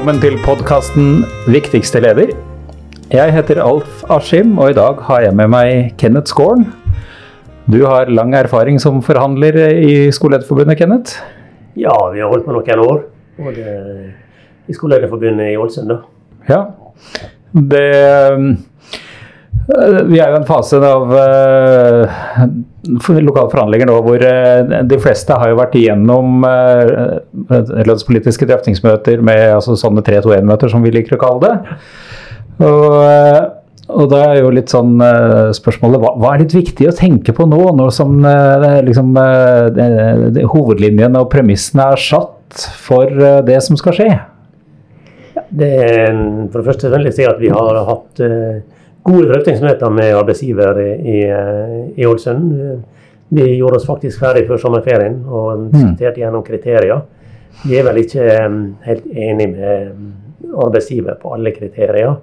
Velkommen til podkasten 'Viktigste leder'. Jeg heter Alf Askim, og i dag har jeg med meg Kenneth Skåren. Du har lang erfaring som forhandler i Skolelederforbundet, Kenneth? Ja, vi har holdt på noen år. Både i Skolelederforbundet i Ålesund, da. Ja. Det Vi er jo i en fase av lokale forhandlinger nå hvor uh, de fleste har jo vært igjennom uh, lønnspolitiske drøftingsmøter med altså, sånne 3-2-1-møter, som vi liker å kalle det. Og, og da er jo litt sånn spørsmålet hva, hva, er litt viktig å tenke på nå, nå som liksom, hovedlinjene og premissene er satt for det som skal skje? Det for det første vil jeg si at vi har hatt gode drøftingsmøter med arbeidsgiver i, i Ålesund. Vi gjorde oss faktisk ferdig før sommerferien og mm. diskuterte gjennom kriterier. Vi er vel ikke helt enig med arbeidsgiver på alle kriterier.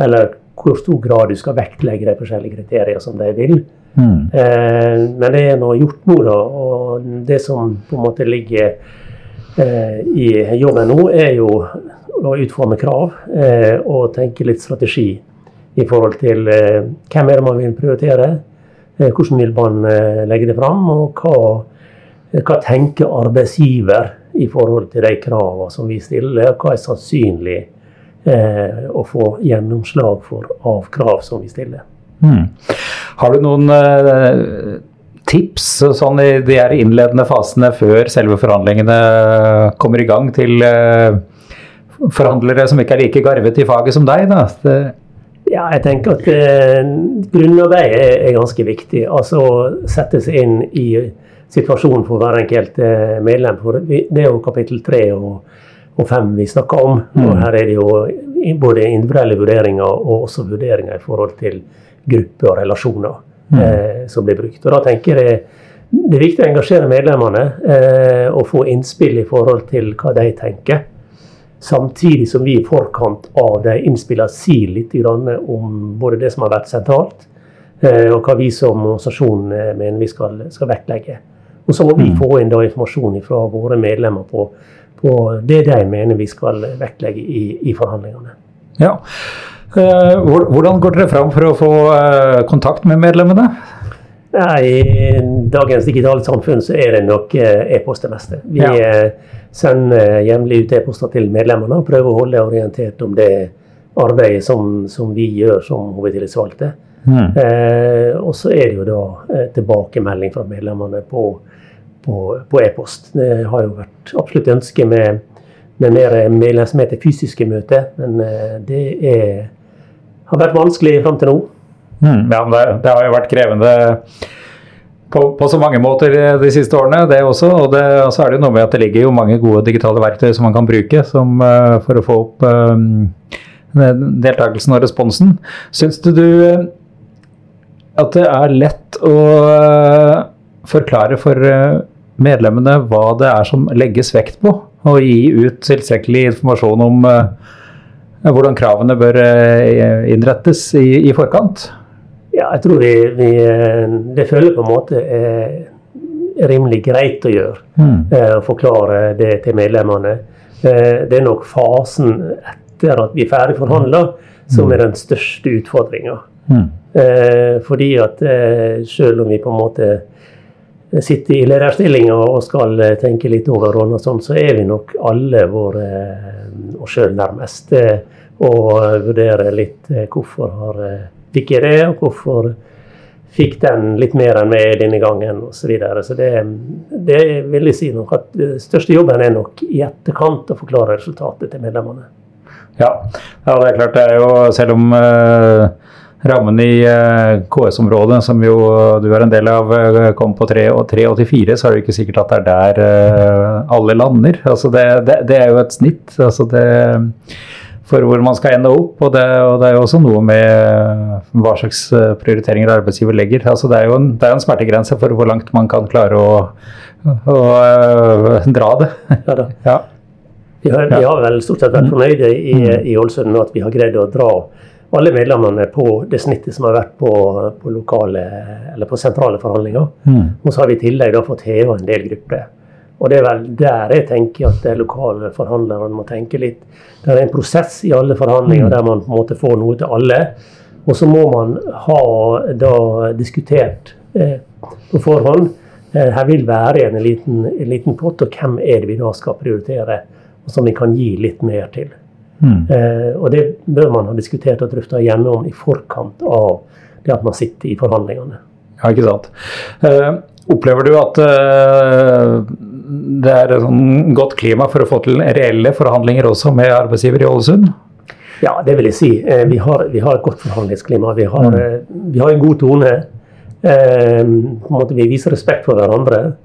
Eller hvor stor grad du skal vektlegge de forskjellige kriterier som de vil. Mm. Eh, men det er nå gjort nå, da. Og det som på en måte ligger eh, i jobben nå, er jo å utforme krav eh, og tenke litt strategi i forhold til eh, hvem er det man vil prioritere, eh, hvordan vil man eh, legge det fram, og hva, hva tenker arbeidsgiver i forhold til de kravene som vi stiller, og hva er sannsynlig eh, å få gjennomslag for av krav som vi stiller. Hmm. Har du noen eh, tips sånn i de innledende fasene før selve forhandlingene kommer i gang, til eh, forhandlere som ikke er like garvet i faget som deg? da? Det ja, jeg tenker at eh, grunnarbeidet er, er, ganske viktig. Altså sette seg inn i situasjonen for hver enkelt eh, medlem. For det er jo kapittel tre og, og fem vi snakker om. Mm. Og her er det jo både individuelle vurderinger og også vurderinger i forhold til grupper og relasjoner mm. eh, som blir brukt. Og da tenker jeg det er viktig å engasjere medlemmene eh, og få innspill i forhold til hva de tenker. Samtidig som vi i forkant av de innspillene sier litt om både det som har vært sentralt, eh, og hva vi som organisasjon eh, mener vi skal, skal vektlegge. Og så må vi mm. få inn da informasjon fra våre medlemmer på, på, det de mener vi skal vektlegge i, i forhandlingene. Ja. Eh, hvordan går dere fram for å få kontakt med medlemmene? I dagens digitale samfunn så er det nok e-post det meste. Vi ja sender jevnlig ut e-poster til medlemmene og prøve å holde orientert om det arbeidet som, som vi gjør som hovedtillitsvalgte. Mm. Eh, og så er det jo da eh, tilbakemelding fra medlemmene på, på e-post. Det har jo vært absolutt ønske med, med mer medlemsmøte, fysiske møter, men eh, det er, har vært vanskelig fram til nå. Mm, ja, det, det har jo vært krevende på, på, så mange måter de siste årene, det også. Og, det, så er det jo noe med at det ligger jo mange gode digitale verktøy som man kan bruke som, uh, for å få opp uh, deltakelsen og responsen. Syns du, at det er lett å forklare for medlemmene hva det er som legges vekt på, og gi ut tilstrekkelig informasjon om hvordan kravene bør innrettes i, i forkant? Ja, jeg tror vi, vi, eh, det føler på en måte er rimelig greit å gjøre. Mm. Eh, å forklare det til medlemmene. Eh, det er nok fasen etter at vi er ferdig forhandla som mm. er den største utfordringa. Mm. Fordi at selv om vi på en måte sitter i lederstillinga og skal tenke litt over rollen, og sånn, så er vi nok alle våre oss sjøl nærmest. Og vurdere litt hvorfor har fikk jeg det, og hvorfor fikk den litt mer enn meg denne gangen osv. Så, videre. så det, det vil jeg si nok at den største jobben er nok i etterkant å forklare resultatet til medlemmene. Ja, ja det er klart. det er jo Selv om eh, rammen i eh, KS-området, som jo du er en del av, uh, kom på 3,84, så er det ikke sikkert at det er der alle lander. Altså det, det, det, er jo et snitt. altså det for hvor man skal ende opp. Og det, og det, er jo også noe med hva slags eh, prioriteringer arbeidsgiver legger. Altså det, er jo en, det er en smertegrense for hvor langt man kan klare å, å, eh, dra det. Ja, da. ja. Vi, har, vi, har, vel stort sett vært fornøyde i, mm. i Ålesund med at vi har greid å dra alle medlemmene på det snittet som har vært på, på lokale eller på sentrale forhandlinger. Mm. Og så har vi i tillegg fått heva en del grupper. Og det er vel der jeg tenker at de lokale forhandlerne må tenke litt. Det er en prosess i alle forhandlinger der man på en måte får noe til alle. Og så må man ha da diskutert eh, på forhånd. Eh, her vil være en liten, en liten pott, og hvem er det vi da skal prioritere, og som vi kan gi litt mer til. Mm. Eh, og det bør man ha diskutert og drøfta gjennom i forkant av det at man sitter i forhandlingene. Ja, ikke sant. Eh, opplever du at eh, det er et sånn godt klima for å få til reelle forhandlinger også med arbeidsgiver i Ålesund? Ja, det vil jeg si. Eh, vi, har, vi har et godt forhandlingsklima. Vi har, mm. vi har en god tone. Eh, Vi viser respekt for hverandre.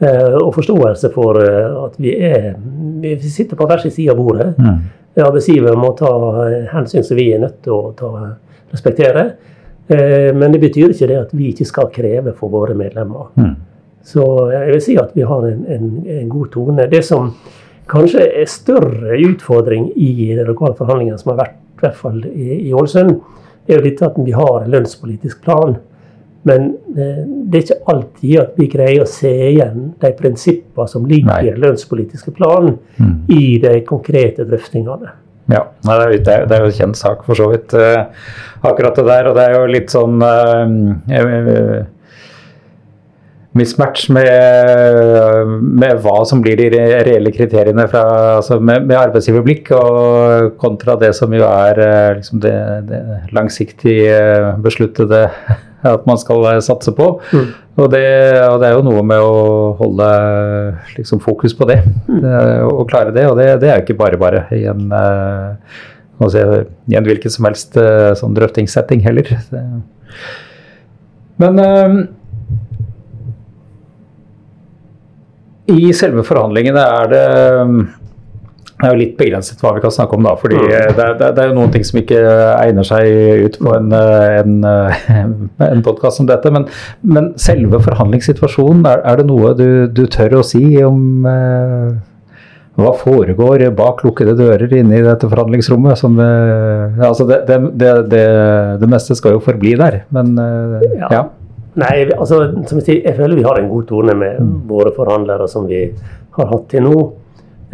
eh, og forståelse for eh, at vi, er, vi sitter på hver sin side av bordet. Mm. Arbeidsgiver må ta eh, hensyn som vi er nødt til å ta, respektere. Eh, Men det betyr ikke det at vi ikke skal kreve for våre medlemmer. Mm. Så jeg vil si at vi har en, en, en god tone. Det som kanskje er større utfordring i de lokale forhandlingene som har vært i hvert fall i, i Ålesund, er jo dette at vi har en lønnspolitisk plan. Men eh, det er ikke alltid at vi greier å se igjen de prinsippene som ligger i den lønnspolitiske planen, Mm. i de konkrete drøftingene. Ja, det, er, er, det er jo en kjent sak for så vidt, eh, akkurat det der. Og det er jo litt sånn eh, eh, mismatch med, med hva som blir de reelle kriteriene fra, altså med, med arbeidsgiverblikk, og kontra det som jo er eh, liksom det, det langsiktig eh, besluttede at man skal eh, satse på. Mm. Og det, og det er jo noe med å holde liksom, fokus på det, mm. og klare det. Og det, det er jo ikke bare bare i en, si, i en hvilken som helst sånn drøftingssetting heller. Men eh, i selve forhandlingene er det det er jo litt begrenset hva vi kan snakke om, da. fordi Mm. det, det, det er jo noen ting som ikke egner seg ut på en, eh, en, eh, en podkast som dette. Men, men selve forhandlingssituasjonen, er, er det noe du, du tør å si om eh, hva foregår bak lukkede dører inne i dette forhandlingsrommet? Som, eh, altså det, det, det, det, det meste skal jo forbli der, men eh, Ja. Nei, altså, som jeg sier, jeg føler vi har en god tone med våre forhandlere som vi har hatt til nå.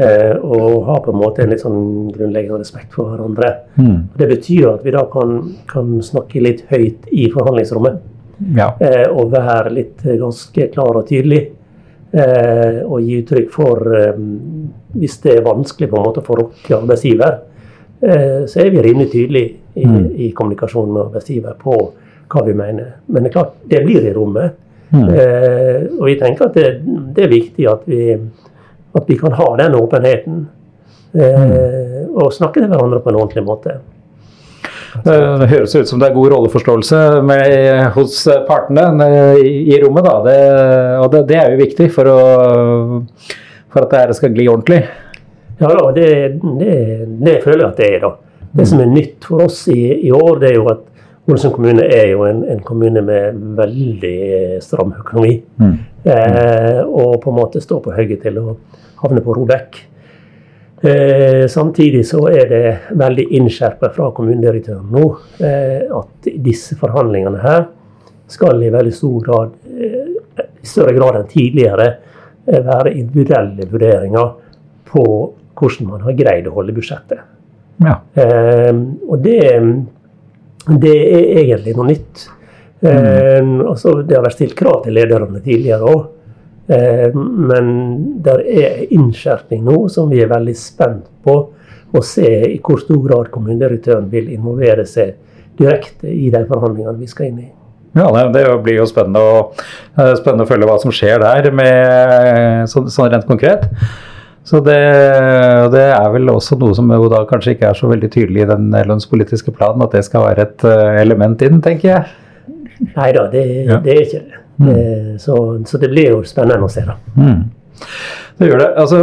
Eh, og har på en måte en litt sånn grunnleggende respekt for hverandre. Mm. Det betyr at vi da kan, kan snakke litt høyt i forhandlingsrommet. ja. Eh, og være litt ganske klar og tydelig. Eh, og gi uttrykk for eh, Hvis det er vanskelig på en måte for oss arbeidsgiver, eh, så er vi rimelig tydelige i, Mm. i kommunikasjonen med arbeidsgiver på hva vi mener. Men det er klart, det blir i rommet. Mm. Eh, og vi tenker at det, det er viktig at vi, at vi kan ha den åpenheten. Eh, og snakke til hverandre på en ordentlig måte. Det det høres ut som det er god rolleforståelse med, hos partene eh, i, i rommet. Da. Det, og det, det er jo viktig for, å, for at dette skal gli ordentlig. Ja da, det, det, det føler jeg at det er. da. Det som er nytt for oss i, i år, det er jo at Ålesund kommune er jo en, en kommune med veldig stram økonomi. Mm. Eh, og på en måte står på høyde til å havne på ROBEK. Eh, samtidig så er det veldig innskjerpet fra kommunedirektøren nå eh, at disse forhandlingene her skal i veldig stor grad, eh, i større grad enn tidligere, eh, være individuelle vurderinger på hvordan man har greid å holde budsjettet. Ja. Eh, og det, det er egentlig noe nytt. Eh, altså, det har vært stilt krav til lederne tidligere òg. Eh, men det er innskjerping nå som vi er veldig spent på å se i hvor stor grad kommunedirektøren vil involvere seg direkte i de forhandlingene vi skal inn i. Ja, det, det blir jo spennende å, eh, spennende å følge hva som skjer der, med, sånn, sånn rent konkret. Så det, det er vel også noe som jo da kanskje ikke er så veldig tydelig i den lønnspolitiske planen, at det skal være et eh, element inn, tenker jeg. Nei da, det, Ja. det er ikke det. Eh, så, så det blir jo spennende å se, da. Mm. Det gjør det. Altså,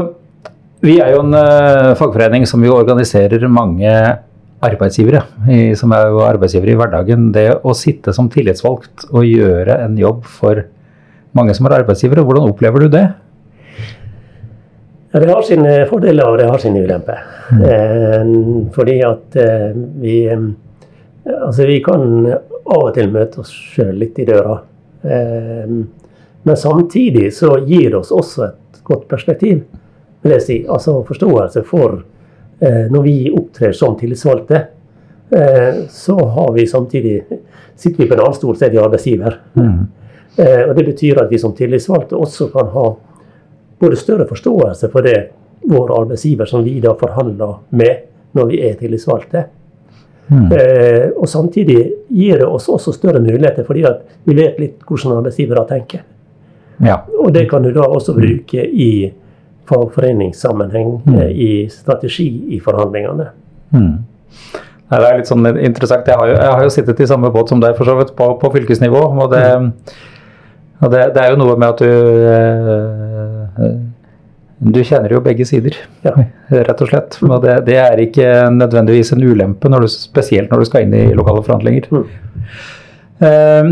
vi er jo en uh, fagforening som jo organiserer mange arbeidsgivere, i, som er jo arbeidsgivere i hverdagen. Det å sitte som tillitsvalgt og gjøre en jobb for mange som er arbeidsgivere, hvordan opplever du det? Ja, Det har sine fordeler og det har sine ulemper. Eh, fordi at eh, vi eh, Altså, vi kan av og til møte oss sjøl litt i døra. Eh, men samtidig så gir det oss også et godt perspektiv. vil jeg si. Altså forståelse for eh, Når vi opptrer som tillitsvalgte, eh, så har vi samtidig sitter vi på en annen stol, så er vi arbeidsgiver. Mm. Eh, og Det betyr at vi som tillitsvalgte også kan ha både større forståelse for det vår arbeidsgiver som vi da forhandler med når vi er tillitsvalgte. Mm. Eh, og samtidig gir det oss også større muligheter, fordi at vi vet litt hvordan arbeidsgivere tenker. Ja. Og det kan du da også bruke i fagforeningssammenheng, Mm. i strategi i forhandlingene. Mm. Det er litt sånn interessant. Jeg har, jo, jeg har jo sittet i samme båt som deg for så vidt, på, på fylkesnivå. Og, det, og det, det er jo noe med at du eh, Du kjenner jo begge sider, Ja. rett og slett. Og det, det er ikke nødvendigvis en ulempe, når du, spesielt når du skal inn i lokale forhandlinger. Mm. Eh,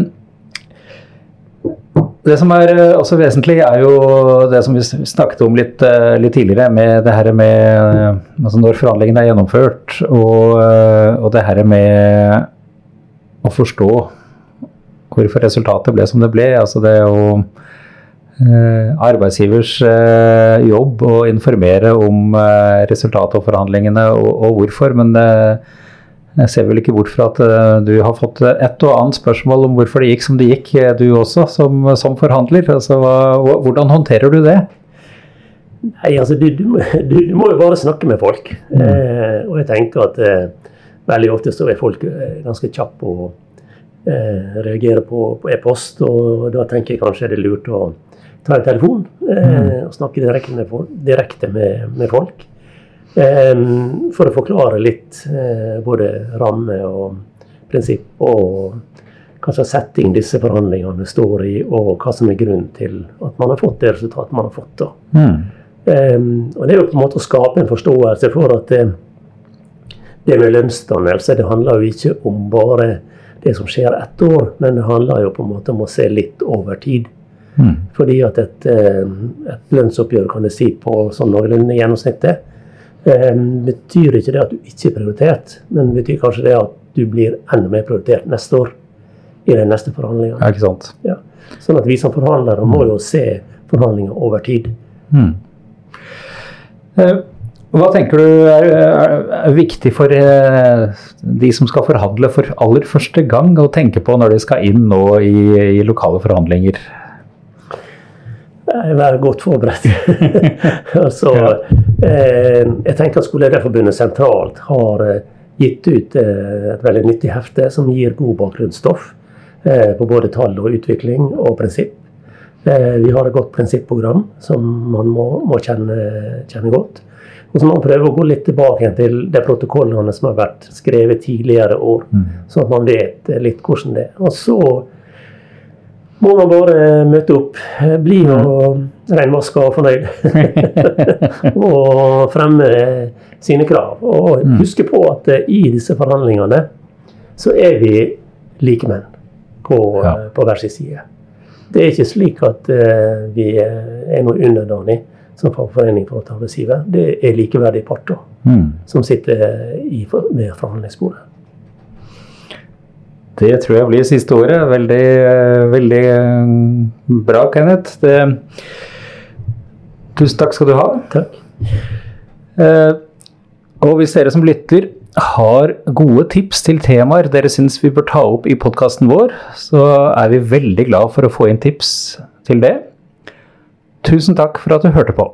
det som er eh, også vesentlig, er jo det som vi snakket om litt, eh, litt tidligere, med det her med altså Når forhandlingene er gjennomført, og, og det her med å forstå hvorfor resultatet ble som det ble. Altså det å Arbeidsgivers eh, jobb å informere om eh, resultatet av forhandlingene og, og hvorfor, men eh, jeg ser vel ikke bort fra at eh, du har fått et og annet spørsmål om hvorfor det gikk som det gikk, eh, du også, som, som forhandler. Altså, hvordan håndterer du det? Nei, altså du, du, du, du må jo bare snakke med folk. Eh, og jeg tenker at eh, veldig ofte så er folk eh, ganske kjappe og å eh, reagere på, på e-post. Og da tenker jeg kanskje det er lurt å ta en telefon eh, og snakke direkte med, folk- direkte med, med folk. Eh, for å forklare litt eh, både ramme og prinsipp og hva slags setting disse forhandlingene står i, og hva som er grunnen til at man har fått det resultatet man har fått. da. Mm. Um, og Det er jo på en måte å skape en forståelse for at det, det med lønnsdannelse det handler jo ikke om bare det som skjer ett år, men det handler jo på en måte om å se litt over tid. Mm. Fordi at et, um, et lønnsoppgjør kan jeg si på sånn noenlunde gjennomsnittet um, betyr ikke det at du ikke er prioritert, men betyr kanskje det at du blir enda mer prioritert neste år i de neste forhandlingene. Ja, ikke sant? Ja. Sånn at vi som forhandlere må jo se forhandlinger over tid. Mm. Eh, Hva tenker du er, er, viktig for eh, de som skal forhandle for aller første gang, å tenke på når de skal inn nå i, i lokale forhandlinger? Være godt forberedt. altså, eh, jeg tenker at Skolelederforbundet sentralt har eh, gitt ut eh, et veldig nyttig hefte som gir god bakgrunnsstoff eh, på både tall og utvikling og prinsipp. Eh, vi har et godt prinsipprogram som man må, må kjenne, kjenne godt. Og så må man prøve å gå litt tilbake til de protokollene som har vært skrevet tidligere år, sånn at man vet eh, litt hvordan det er. Og så må man bare møte opp, eh, bli og renvaska og fornøyd. og fremme sine krav. Og huske på at eh, i disse forhandlingene så er vi likemenn på, Ja. eh, på hver sin side. Det er ikke slik at eh, vi er noe underdanig som fagforening for arbeidsgiver. Det er likeverdige parter Mm. som sitter i, ved forhandlingsbordet. Det tror jeg blir siste året. Veldig, eh, veldig eh, bra, Kenneth. Det, tusen takk skal du ha. Takk. Eh, og hvis dere som lytter har gode tips til temaer dere syns vi bør ta opp i podkasten vår, så er vi veldig glad for å få inn tips til det. Tusen takk for at du hørte på.